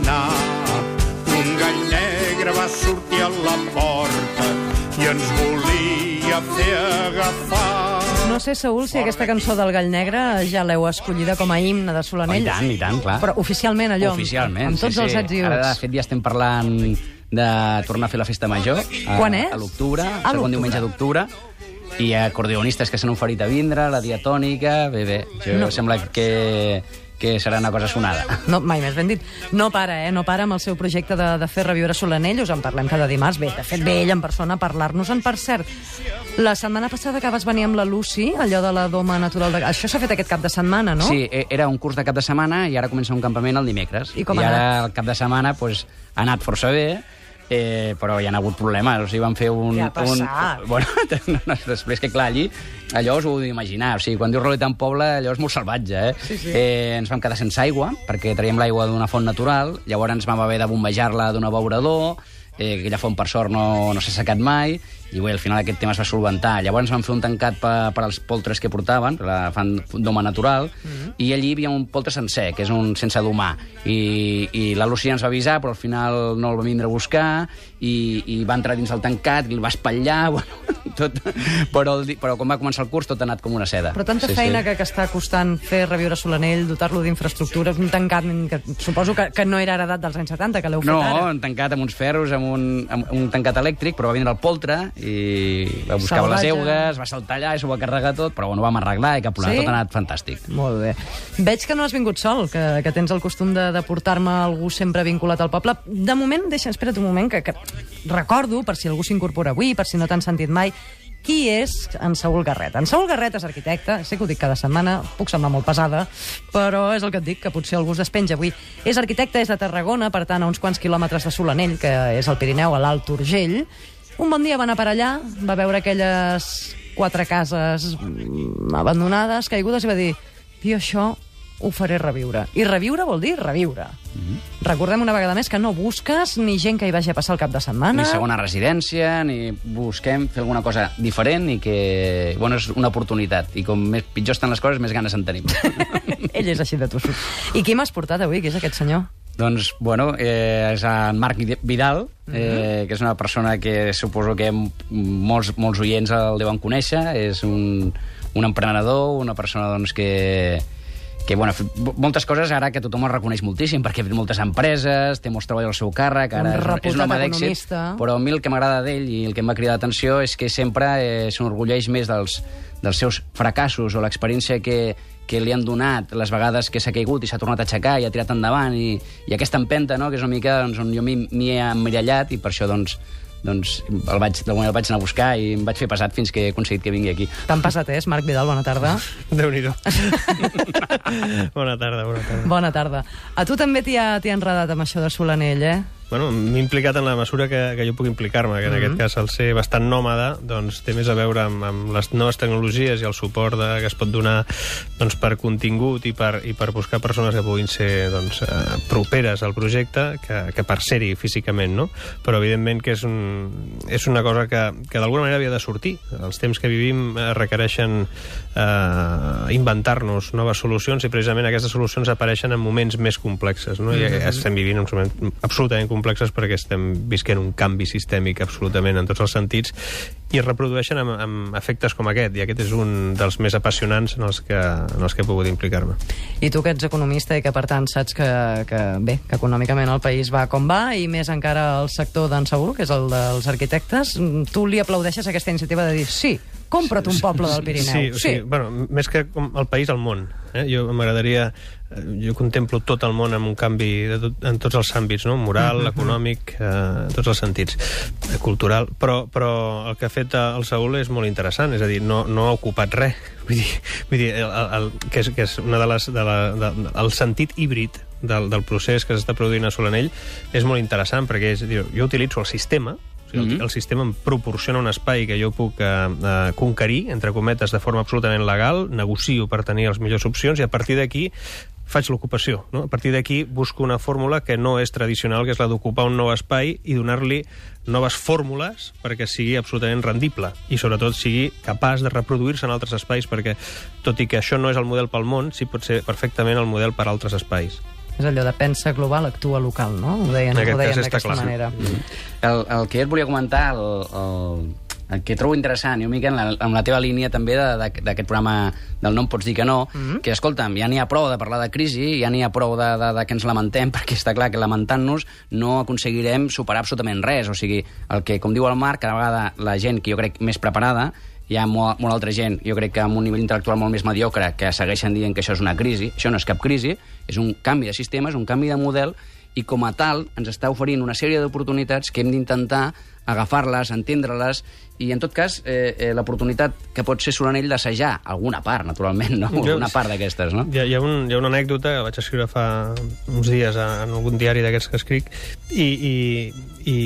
anar. Un gall negre va sortir a la porta i ens volia fer agafar. No sé, Saúl, si aquesta cançó del Gall Negre ja l'heu escollida com a himne de Oh, Solanell. I tant, i tant, clar. Però oficialment, allò, amb- Oficialment, amb tots sí, els sí. ets i Ara, de fet, ja estem parlant de tornar a fer la festa major. A, Quan és? A l'octubre, A el l'octubre. segon diumenge d'octubre. I hi ha acordeonistes que s'han oferit a vindre, la diatònica... Bé, bé, jo no. sembla que, que serà una cosa sonada. No, mai més ben dit. No para, eh? No para amb el seu projecte de, de fer reviure Solanell. Us en parlem cada dimarts. Bé, de fet, ve ell en persona a parlar-nos-en. Per cert, la setmana passada que vas venir amb la Lucy, allò de la doma natural... De... Això s'ha fet aquest cap de setmana, no? Sí, e- era un curs de cap de setmana i ara comença un campament el dimecres. I com I ara el cap de setmana pues, ha anat força bé, eh, però hi ha hagut problemes. O sigui, van fer un... Què ha passat? Un, bueno, no, no, després que, clar, allí, allò us ho heu d'imaginar. O sigui, quan dius Roleta en poble, allò és molt salvatge, eh? Sí, sí. eh ens vam quedar sense aigua, perquè traiem l'aigua d'una font natural, llavors ens vam haver de bombejar-la d'un abeurador, eh, aquella font, per sort, no, no s'ha secat mai, i bé, al final aquest tema es va solventar. Llavors vam fer un tancat per, per als poltres que portaven, la fan d'home natural, i allí hi havia un poltre sencer, que és un sense domar. I, i la Lucía ens va avisar, però al final no el va vindre a buscar, i, i va entrar dins el tancat, i el va espatllar, bueno, tot... Però, el, però quan va començar el curs tot ha anat com una seda. Però tanta Sí, feina sí. Que, que està costant fer reviure Solanell, dotar-lo d'infraestructures, un tancat que suposo que, que no era heredat dels anys 70, que l'heu fet No, ara. han tancat amb uns ferros, amb un, amb un tancat elèctric, però va vindre el poltre i va buscar les Salvatge. eugues, va saltar allà i s'ho va carregar tot, però bueno, vam arreglar i cap problema, Sí? tot ha anat fantàstic. Molt bé. Veig que no has vingut sol, que, que tens el costum de, de portar-me algú sempre vinculat al poble. De moment, deixa, espera't un moment, que, que recordo, per si algú s'incorpora avui, per si no t'han sentit mai, qui és en Saúl Garret. En Saúl Garret és arquitecte, sé que ho dic cada setmana, puc semblar molt pesada, però és el que et dic, que potser algú es despenja avui. És arquitecte, és de Tarragona, per tant, a uns quants quilòmetres de Solanell, que és al Pirineu, a l'Alt Urgell. Un bon dia va anar per allà, va veure aquelles quatre cases mm, abandonades, caigudes, i va dir jo això ho faré reviure. I reviure vol dir reviure. Mm. -hmm. Recordem una vegada més que no busques ni gent que hi vagi a passar el cap de setmana. Ni segona residència, ni busquem fer alguna cosa diferent i que, bueno, és una oportunitat. I com més pitjor estan les coses, més ganes en tenim. Ell és així de tossut. I qui m'has portat avui, qui és aquest senyor? Doncs, bueno, eh, és en Marc Vidal, Mhm. eh, que és una persona que suposo que molts, molts oients el deuen conèixer. És un, un emprenedor, una persona doncs, que, que bueno, moltes coses ara que tothom el reconeix moltíssim, perquè ha fet moltes empreses, té molts treballs al seu càrrec, Un ara és, reputat és un home d'èxit, però a mi el que m'agrada d'ell i el que em va cridar l'atenció és que sempre eh, s'enorgulleix més dels, dels seus fracassos o l'experiència que, que li han donat les vegades que s'ha caigut i s'ha tornat a aixecar i ha tirat endavant i, i aquesta empenta, no?, que és una mica doncs, on jo m'hi m'hi he emmirallat i per això doncs, doncs el vaig, manera el vaig anar a buscar i em vaig fer pesat fins que he aconseguit que vingui aquí. Tan passat és, Marc Vidal, bona tarda. Déu-n'hi-do. bona tarda, bona tarda. Bona tarda. A tu també t'hi ha, ha enredat amb això de Solanell, eh? Bueno, m'he implicat en la mesura que, que jo puc implicar-me, que en aquest cas el ser bastant nòmada doncs, té més a veure amb, amb les noves tecnologies i el suport de, que es pot donar doncs, per contingut i per, i per buscar persones que puguin ser doncs, eh, properes al projecte que, que per ser-hi físicament, no? Però evidentment que és, un, és una cosa que, que d'alguna manera havia de sortir. Els temps que vivim eh, requereixen eh, inventar-nos noves solucions i precisament aquestes solucions apareixen en moments més complexes, no? I estem vivint uns moments absolutament complexes perquè estem visquent un canvi sistèmic absolutament en tots els sentits i es reprodueixen amb, amb efectes com aquest, i aquest és un dels més apassionants en els que, en els que he pogut implicar-me. I tu que ets economista i que, per tant, saps que, que, bé, que econòmicament el país va com va, i més encara el sector d'en Segur, que és el dels arquitectes, tu li aplaudeixes aquesta iniciativa de dir sí, compra't un poble del Pirineu. Sí, o sigui, bueno, més que el país, el món. Eh? Jo m'agradaria... eh, Jo contemplo tot el món amb un canvi de tot, en tots els àmbits, no? moral, econòmic, eh, en tots els sentits, eh, cultural, però, però el que ha fet eh, el Saúl és molt interessant, és a dir, no, no ha ocupat res. Vull dir, vull dir el, el, el, que, és, que és una de les... De la, de, el sentit híbrid del, del procés que s'està produint a Solanell és molt interessant, perquè és, diu, jo utilitzo el sistema, el, Mhm. el sistema em proporciona un espai que jo puc eh, eh, conquerir, entre cometes, de forma absolutament legal, negocio per tenir les millors opcions, i a partir d'aquí faig l'ocupació. No? A partir d'aquí busco una fórmula que no és tradicional, que és la d'ocupar un nou espai i donar-li noves fórmules perquè sigui absolutament rendible i sobretot sigui capaç de reproduir-se en altres espais perquè, tot i que això no és el model pel món, sí pot ser perfectament el model per a altres espais. És allò de pensa global, actua local, no? Ho deien, ho deien d'aquesta manera. El, el que jo et volia comentar, el, el, el que trobo interessant, i una mica en la, en la teva línia també de- de- d'aquest programa del No em pots dir que no, mm -hmm. que, escolta'm, ja n'hi ha prou de parlar de crisi, ja n'hi ha prou de, de, de que ens lamentem, perquè està clar que lamentant-nos no aconseguirem superar absolutament res. O sigui, el que, com diu el Marc, cada vegada la gent que jo crec més preparada hi ha molt, molt altra gent, jo crec que amb un nivell intel·lectual molt més mediocre, que segueixen dient que això és una crisi. Això no és cap crisi, és un canvi de sistema, és un canvi de model, i com a tal ens està oferint una sèrie d'oportunitats que hem d'intentar agafar-les, entendre-les, i en tot cas eh, eh, l'oportunitat que pot ser Solanell d'assajar alguna part, naturalment, no? Jo- Una part d'aquestes, no? Hi ha, hi, ha un, hi ha una anècdota que vaig escriure fa uns dies en algun diari d'aquests que escric i, i, i,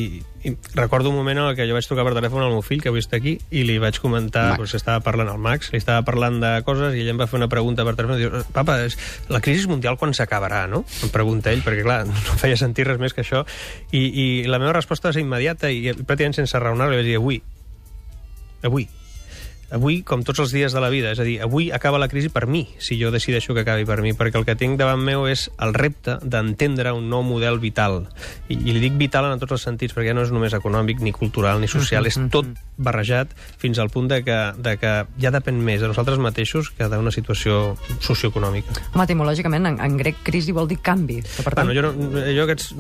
i recordo un moment en que jo vaig trucar per telèfon al meu fill, que avui està aquí, i li vaig comentar, Max. doncs, estava parlant al Max, li estava parlant de coses i ell em va fer una pregunta per telèfon i diu, papa, és, la crisi mundial quan s'acabarà, no? Em pregunta ell, perquè clar, no feia sentir res més que això, i, i la meva resposta va ser immediata i pràcticament sense raonar li vaig dir, avui, avui. Avui, com tots els dies de la vida, és a dir, avui acaba la crisi per mi, si jo decideixo que acabi per mi, perquè el que tinc davant meu és el repte d'entendre un nou model vital. I, I li dic vital en tots els sentits, perquè no és només econòmic, ni cultural, ni social, és tot barrejat fins al punt de que, de que ja depèn més de nosaltres mateixos que d'una situació socioeconòmica. Home, etimològicament, en, en grec crisi vol dir canvi. Que, per tant, Bueno, jo, no, jo aquests,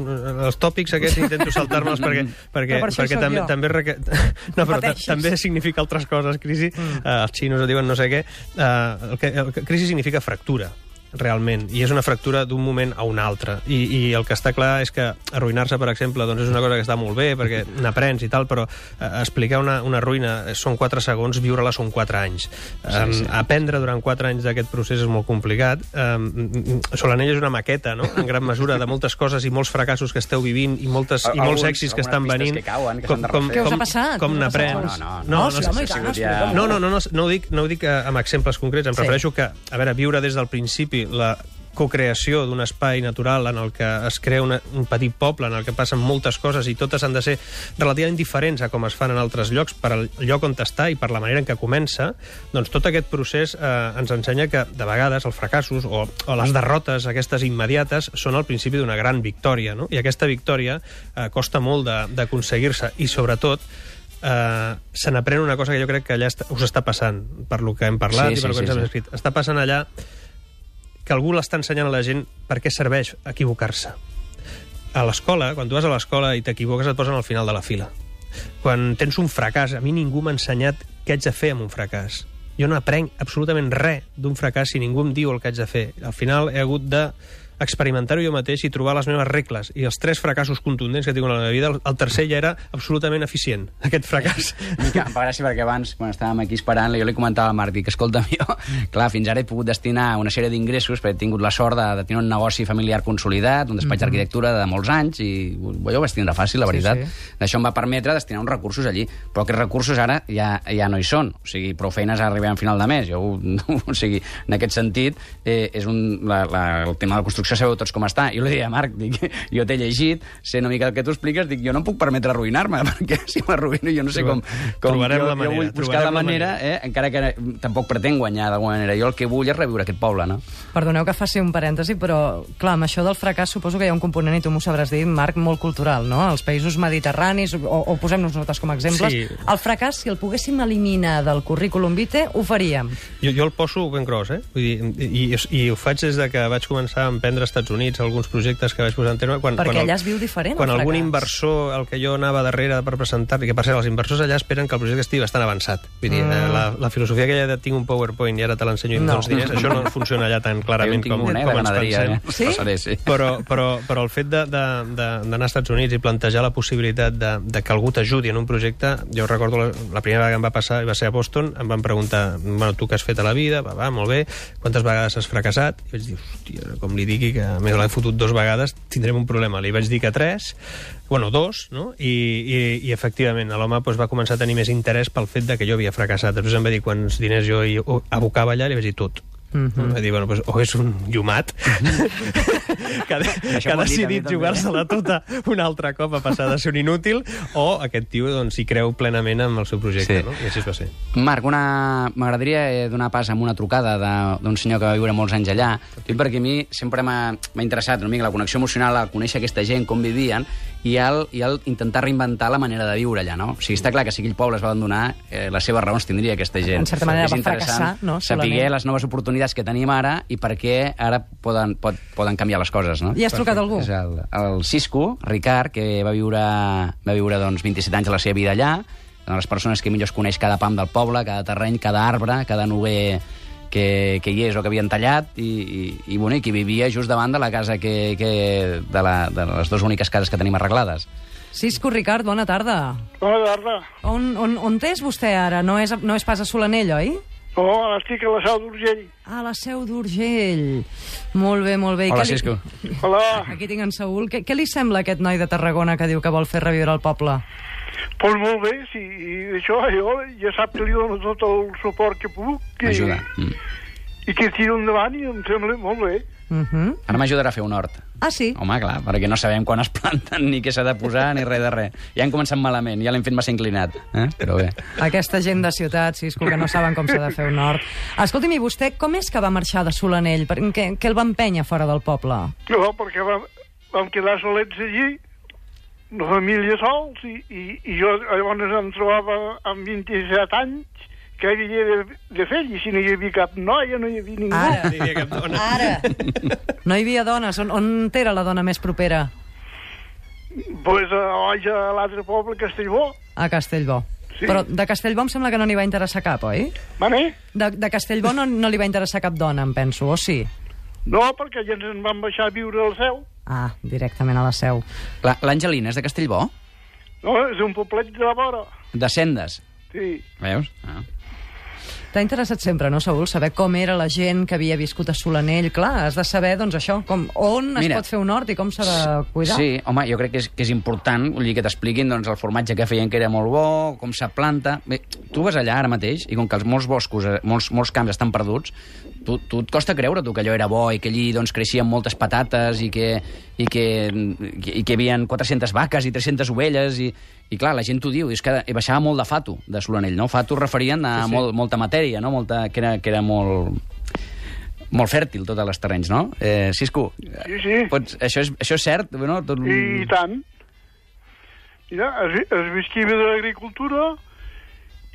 els tòpics aquests intento saltar-me'ls perquè, perquè, Però per perquè també, també, reque... no, però també significa altres coses, crisi. Mm. Uh, els xinos diuen no sé què. Uh, el que, el que, crisi significa fractura realment, i és una fractura d'un moment a un altre. I, I el que està clar és que arruïnar-se, per exemple, doncs és una cosa que està molt bé, perquè n'aprens i tal, però eh, explicar una, una ruïna són 4 segons, viure-la són 4 anys. Um, sí. Aprendre durant 4 anys d'aquest procés és molt complicat. Um, Solanell és una maqueta, no?, en gran mesura, de moltes coses i molts fracassos que esteu vivint i, moltes, i molts Alguns- èxits que estan venint. que cauen, que com, com. Què us ha passat? com Què us ha n'aprens. passat? No, no, no, no, sí, no, home, i ha tant, sigut ja- explica'm. no, no, no, no, no ho dic, no ho dic eh, amb exemples concrets, em Sí. refereixo que, a veure, viure des del principi la cocreació d'un espai natural en el que es crea una, un petit poble, en el que passen moltes coses i totes han de ser relativament diferents a com es fan en altres llocs per al lloc on està i per la manera en què comença, doncs tot aquest procés eh, ens ensenya que de vegades els fracassos o, o les derrotes aquestes immediates són el principi d'una gran victòria, no? I aquesta victòria eh, costa molt d'aconseguir-se i sobretot eh, se n'aprèn una cosa que jo crec que allà està, us està passant, per lo que hem parlat Sí, i per sí, que ens sí, hem escrit. Està passant allà que algú l'està ensenyant a la gent per què serveix equivocar-se. A l'escola, quan tu vas a l'escola i t'equivoques, et posen al final de la fila. Quan tens un fracàs, a mi ningú m'ha ensenyat què haig de fer amb un fracàs. Jo no aprenc absolutament res d'un fracàs si ningú em diu el que haig de fer. Al final he hagut de experimentar-ho jo mateix i trobar les meves regles. I els tres fracassos contundents que tinc en la meva vida, el, el tercer ja era absolutament eficient, aquest fracàs. Mica, em fa gràcia perquè abans, quan estàvem aquí esperant, jo li comentava al Marc, dic, escolta, jo, clar, fins ara he pogut destinar una sèrie d'ingressos, perquè he tingut la sort de, de tenir un negoci familiar consolidat, un despatx d'arquitectura de molts anys, i jo ho vaig tindre fàcil, la Sí, veritat. sí. Això em va permetre destinar uns recursos allí, però aquests recursos ara ja, ja no hi són, o sigui, prou feines arribem a final de mes, jo, o sigui, en aquest sentit, eh, és un, la, la, el tema de la construcció sabeu tots com està, jo li deia a Marc, dic, jo t'he llegit, sé una mica el que tu expliques, dic, jo no em puc permetre arruïnar-me, perquè si m'arruïno jo no sé com, com Trobarem jo, la manera, jo vull buscar la la manera, eh, encara que tampoc pretenc guanyar d'alguna manera, jo el que vull és reviure aquest poble, no? Perdoneu que faci un parèntesi, però, clar, amb això del fracàs suposo que hi ha un component, i tu m'ho sabràs dir, Marc, molt cultural, no? Els països mediterranis, o, o posem-nos nosaltres com a exemples, Sí. el fracàs, si el poguéssim eliminar del currículum vitae, ho faríem. Jo, jo el poso ben gros, eh? Vull dir, i, i, i ho faig des de que vaig començar a emprendre als Estats Units alguns projectes que vaig posar en terme. Quan, Perquè quan el- allà es viu diferent, el Quan algun fracàs. inversor, el que jo anava darrere per presentar, que per cert, els inversors allà esperen que el projecte estigui bastant avançat. Vull dir, mm. la, la filosofia que ja tinc un PowerPoint i ara te l'ensenyo i No. dones diners, això no funciona allà tan clarament com, un, eh, com de ens pensem. eh? Sí? Passaré, sí. Però, però, però el fet de- de- de- d'anar als Estats Units i plantejar la possibilitat de, de que algú t'ajudi en un projecte, jo recordo la, la primera vegada que em va passar, va ser a Boston, em van preguntar, bueno, tu què has fet a la vida? Va, va, molt bé. Quantes vegades has fracassat? I vaig dir, hòstia, com li digui que a més l'he fotut dos vegades, tindrem un problema. Li vaig dir que tres, bueno, dos, no? I, i, i efectivament, l'home doncs, va començar a tenir més interès pel fet de que jo havia fracassat. Després em va dir quants diners jo hi abocava allà, li vaig dir tot. Mm -hmm. Va dir, bueno, pues, o és un llumat que, ha- que ha a decidit jugar-se-la tota un altre cop a passar de ser un inútil, o aquest tio doncs, s'hi creu plenament amb el seu projecte, Sí. no? I així es va ser. Marc, una... m'agradaria eh, donar pas amb una trucada de- d'un senyor que va viure molts anys allà, Dic perquè a mi sempre m'ha m'ha interessat una mica la connexió emocional, el conèixer aquesta gent, com vivien, i el, i el intentar reinventar la manera de viure allà, no? O sigui, està clar que si aquell poble es va abandonar, eh, les seves raons tindria aquesta gent. En certa manera És va interessant fracassar, no? Saber Solament. les noves oportunitats que tenim ara i per què ara poden, pot, poden canviar les coses, no? I has trucat algú? És el, el Cisco, Ricard, que va viure, va viure doncs, 27 anys de la seva vida allà, una de les persones que millor es coneix cada pam del poble, cada terreny, cada arbre, cada noguer que, que hi és o que havien tallat, i, i, i, bueno, i que vivia just davant de la casa que, que, de, la, de les dues úniques cases que tenim arreglades. Cisco, Ricard, bona tarda. Bona tarda. On, on, on és vostè ara? No és, no és pas a Solanell, oi? No, ara estic a la Seu d'Urgell. A la Seu d'Urgell. Molt bé, molt bé. I Hola, li- Cisco. Hola. Aquí tinc en Saúl. Què, què li sembla a aquest noi de Tarragona que diu que vol fer reviure el poble? Pues molt bé, sí, i això jo ja sap que li dono tot el suport que puc. I, M'ajuda. Mm. I que tiro endavant i em sembla molt bé. Uh -huh. Ara m'ajudarà a fer un hort. Ah, sí? Home, clar, perquè no sabem quan es planten, ni què s'ha de posar, ni res de res. Ja hem començat malament, ja l'hem fet massa inclinat. Eh? Però bé. Aquesta gent de ciutat, Cisco, que no saben com s'ha de fer un hort. Escolti'm, i vostè com és que va marxar de Solanell? Per, què, què el va empènyer fora del poble? No, perquè vam, vam quedar solets allí, la família sols, i, i, i jo llavors em trobava amb 27 anys, que havia de, de fer, i si no hi havia cap noia, no hi havia ningú. Ara. Diria cap dona. Ara! No hi havia dones. On, on era la dona més propera? Pues a, a l'altre poble, Castellbó. A Castellbó. Sí. Però de Castellbó em sembla que no n'hi va interessar cap, oi? Vale? De, de Castellbó no, no li va interessar cap dona, em penso, o sí? No, perquè ja ens en van baixar a viure al seu. Ah, directament a la seu. La- L'Angelina és de Castellbó? No, és un poblet de la vora. De Sendes. Sí. Veus? Ah. T'ha interessat sempre, no, Saúl, saber com era la gent que havia viscut a Solanell? Clar, has de saber, doncs, això, com, on es Mira, pot fer un hort i com s'ha de cuidar. Sí, home, jo crec que és, que és important vull dir, que t'expliquin doncs, el formatge que feien que era molt bo, com se planta... Bé, tu vas allà ara mateix, i com que els molts boscos, eh, molts, molts camps estan perduts, tu, tu et costa creure tu que allò era bo i que allí doncs, creixien moltes patates i que, i que, i que hi havia 400 vaques i 300 ovelles i, i clar, la gent t'ho diu, i és que baixava molt de fato de Solanell, no? Fato referien a sí, sí. Molt, molta matèria, no? Molta, que, era, que era molt molt fèrtil, tots els terrenys, no? Eh, Cisco, Sí, sí. Pots, això, és, això és cert? No? Tot... I tant. Mira, es, es vestia de l'agricultura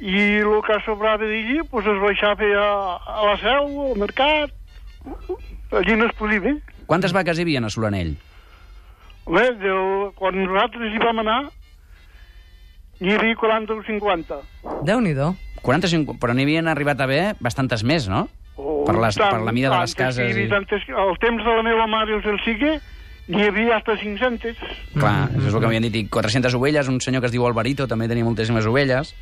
i el que sobrava d'allí pues, es baixava a, a la seu, al mercat, allí no es podia bé. Quantes vaques hi havia a Solanell? Bé, del, quan nosaltres hi vam anar, n'hi havia 40 o 50. Déu-n'hi-do. 45, però n'hi havien arribat a haver bastantes més, no? Oh, Per les- tant, per la mida de les cases Hi havia i- tantes, al temps de la meva mare, us el sigue, n'hi havia hasta 500. Clar, això és el que m'havien dit. I 400 ovelles, un senyor que es diu Alvarito també tenia moltíssimes ovelles.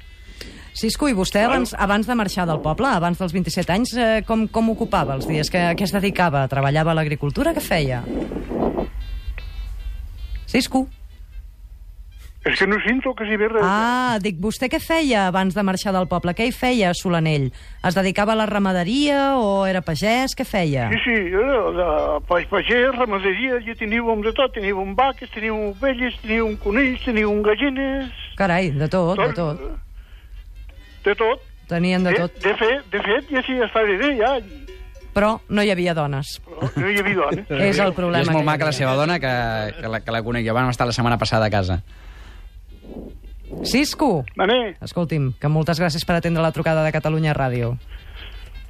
Cisco, i vostè abans, abans de marxar del poble, abans dels 27 anys, eh, com, com ocupava els dies? Que, què es dedicava? Treballava a l'agricultura? Què feia? Cisco? És que no sento que si ve res. Ah, dic, vostè què feia abans de marxar del poble? Què hi feia a Solanell? Es dedicava a la ramaderia o era pagès? Què feia? Sí, sí, jo, de pa- pagès, ramaderia, ja teníem de tot. Teníem vaques, teníem ovelles, teníem conills, teníem gallines... Carai, de tot, de tot. De tot. Tenien de De, tot. de, fet, de fet, ja sí, estava bé, ja. Però no hi havia dones. Però no hi havia dones. És el I problema. és molt maca la seva dona, que, que, la, que la conec. Jo vam estar la setmana passada a casa. Cisco, Mané, escolti'm, que moltes gràcies per atendre la trucada de Catalunya Ràdio.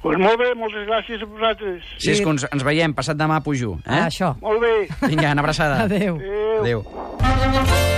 doncs molt bé, moltes gràcies a vosaltres. Sí, ens, ens veiem passat demà a Pujú. Eh? Ah, això. Molt bé. Vinga, una abraçada. Adéu. Adéu. Adéu.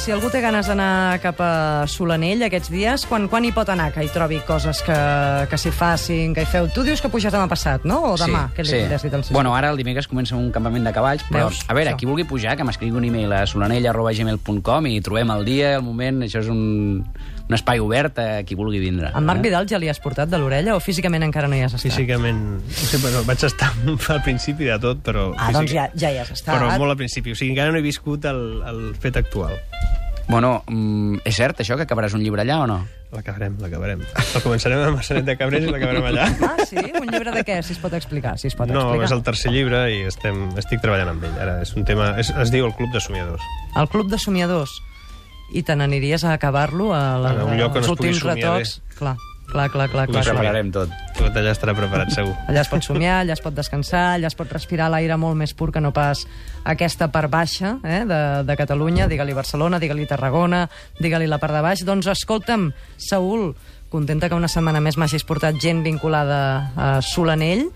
Si algú té ganes d'anar cap a Solanell aquests dies, quan, quan hi pot anar que hi trobi coses que, que s'hi facin, que hi feu? Tu dius que puges demà passat, no? O demà? Sí, que li sí. has dit al Cesc? Bueno, ara el dimecres comença un campament de cavalls, però, Veus? a veure, Això. qui vulgui pujar, que m'escrigui un e-mail a solanella.gmail.com i trobem el dia, el moment, això és un, un espai obert a qui vulgui vindre. En Marc eh? Vidal ja li has portat de l'orella o físicament encara no hi has estat? Físicament, no sé, bueno, vaig estar al principi de tot, però... Ah, doncs ja, ja hi has estat. Però molt al principi, o sigui, encara no he viscut el, el fet actual. Bueno, mm, és cert això, que acabaràs un llibre allà o no? L'acabarem, l'acabarem. El començarem amb Massanet de Cabrers i l'acabarem allà. Ah, sí? Un llibre de què, si es pot explicar? Si es pot No, explicar. és el tercer llibre i estem, estic treballant amb ell. Ara és un tema... És, es diu El Club de Somiadors. El Club de Somiadors. I te n'aniries a acabar-lo a, la, A un lloc on es pugui últims somiar retocs? Clar, clar, clar, clar. Clar. Ho somiar. prepararem tot. Tot allà estarà preparat, segur. Allà es pot somiar, allà es pot descansar, allà es pot respirar l'aire molt més pur que no pas aquesta part baixa eh, de, de Catalunya, digue-li Barcelona, digue-li Tarragona, digue-li la part de baix. Doncs escolta'm, Saúl, contenta que una setmana més m'hagis portat gent vinculada a Solanell.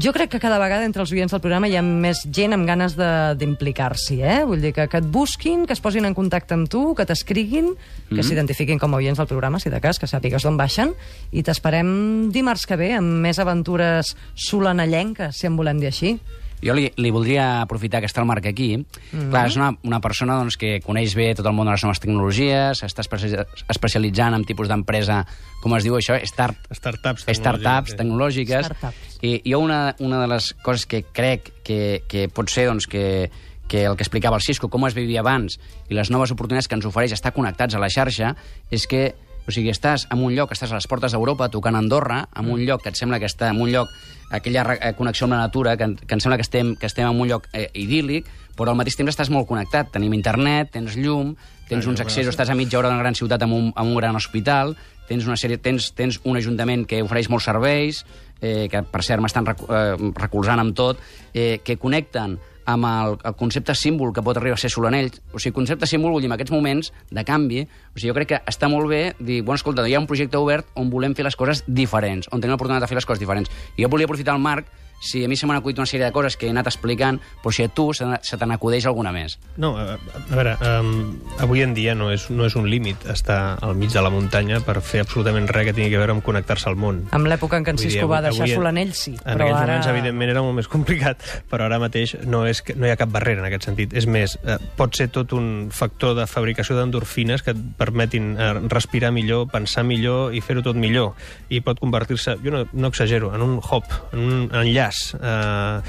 Jo crec que cada vegada entre els oients del programa hi ha més gent amb ganes de- d'implicar-s'hi, eh? Vull dir que, que et busquin, que es posin en contacte amb tu, que t'escriguin, que s'identifiquin com a oients del programa, si de cas, que sàpigues d'on baixen, i t'esperem dimarts que ve amb més aventures solanellenques, si en volem dir així. Jo li, li voldria aprofitar que està el Marc aquí. Mm -hmm. Clar, és una, una persona doncs, que coneix bé tot el món de les noves tecnologies, està especia- especialitzant en tipus d'empresa, com es diu això, start, Startups. startups tecnològiques, sí. tecnològiques. Startups. I jo una, una de les coses que crec que, que pot ser doncs, que, que el que explicava el Cisco, com es vivia abans, i les noves oportunitats que ens ofereix estar connectats a la xarxa, és que o sigui, estàs en un lloc, estàs a les portes d'Europa, tocant Andorra, en un lloc que et sembla que està en un lloc, aquella eh, connexió amb la natura, que, que em sembla que estem, que estem en un lloc eh, idíl·lic, però al mateix temps estàs molt connectat. Tenim internet, tens llum, tens Clar, uns accessos, estàs a mitja hora d'una gran ciutat amb un, amb un gran hospital, tens, una sèrie, tens, tens un ajuntament que ofereix molts serveis, eh, que per cert m'estan eh, recolzant amb tot, eh, que connecten amb el, el concepte símbol que pot arribar a ser Solanell. O sigui, concepte símbol vol dir en aquests moments de canvi. O sigui, jo crec que està molt bé dir, bueno, escolta, hi ha un projecte obert on volem fer les coses diferents, on tenim l'oportunitat de fer les coses diferents. I jo volia aprofitar el Marc si a mi se m'han acudit una sèrie de coses que he anat explicant, però si a tu se, se te n'acudeix alguna més. No, a, a veure, um, avui en dia no és, no és un límit estar al mig de la muntanya per fer absolutament res que tingui a veure amb connectar-se al món. Amb l'època en què en Cisco va deixar avui en- Solanell, sí. En però aquells ara... moments, evidentment, era molt més complicat, però ara mateix no, és que, no hi ha cap barrera en aquest sentit. És més, eh, pot ser tot un factor de fabricació d'endorfines que et permetin eh, respirar millor, pensar millor i fer-ho tot millor. I pot convertir-se, jo no, no exagero, en un hop, en un enllaç eh,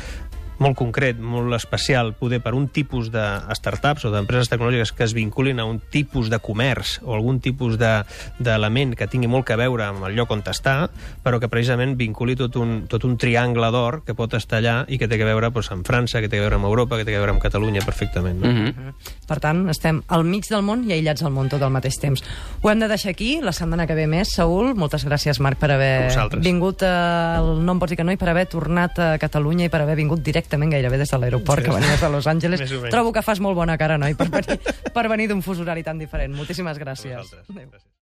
molt concret, molt especial, poder per un tipus de startups o d'empreses tecnològiques que es vinculin a un tipus de comerç o algun tipus de- d'element de, que tingui molt que veure amb el lloc on està, però que precisament vinculi tot un, tot un triangle d'or que pot estar allà i que té que veure doncs, amb França, que té que veure amb Europa, que té que veure amb Catalunya perfectament. No? Mm -hmm. Per tant, estem al mig del món i aïllats al món tot al mateix temps. Ho hem de deixar aquí, la setmana que ve més. Saúl, moltes gràcies, Marc, per haver vingut al No em pots dir que no i per haver tornat a Catalunya i per haver vingut directament gairebé des de l'aeroport Sí. que venies de Los Angeles. Trobo que fas molt bona cara, noi, per venir, per venir d'un fus horari tan diferent. Moltíssimes gràcies. Adéu. Gràcies.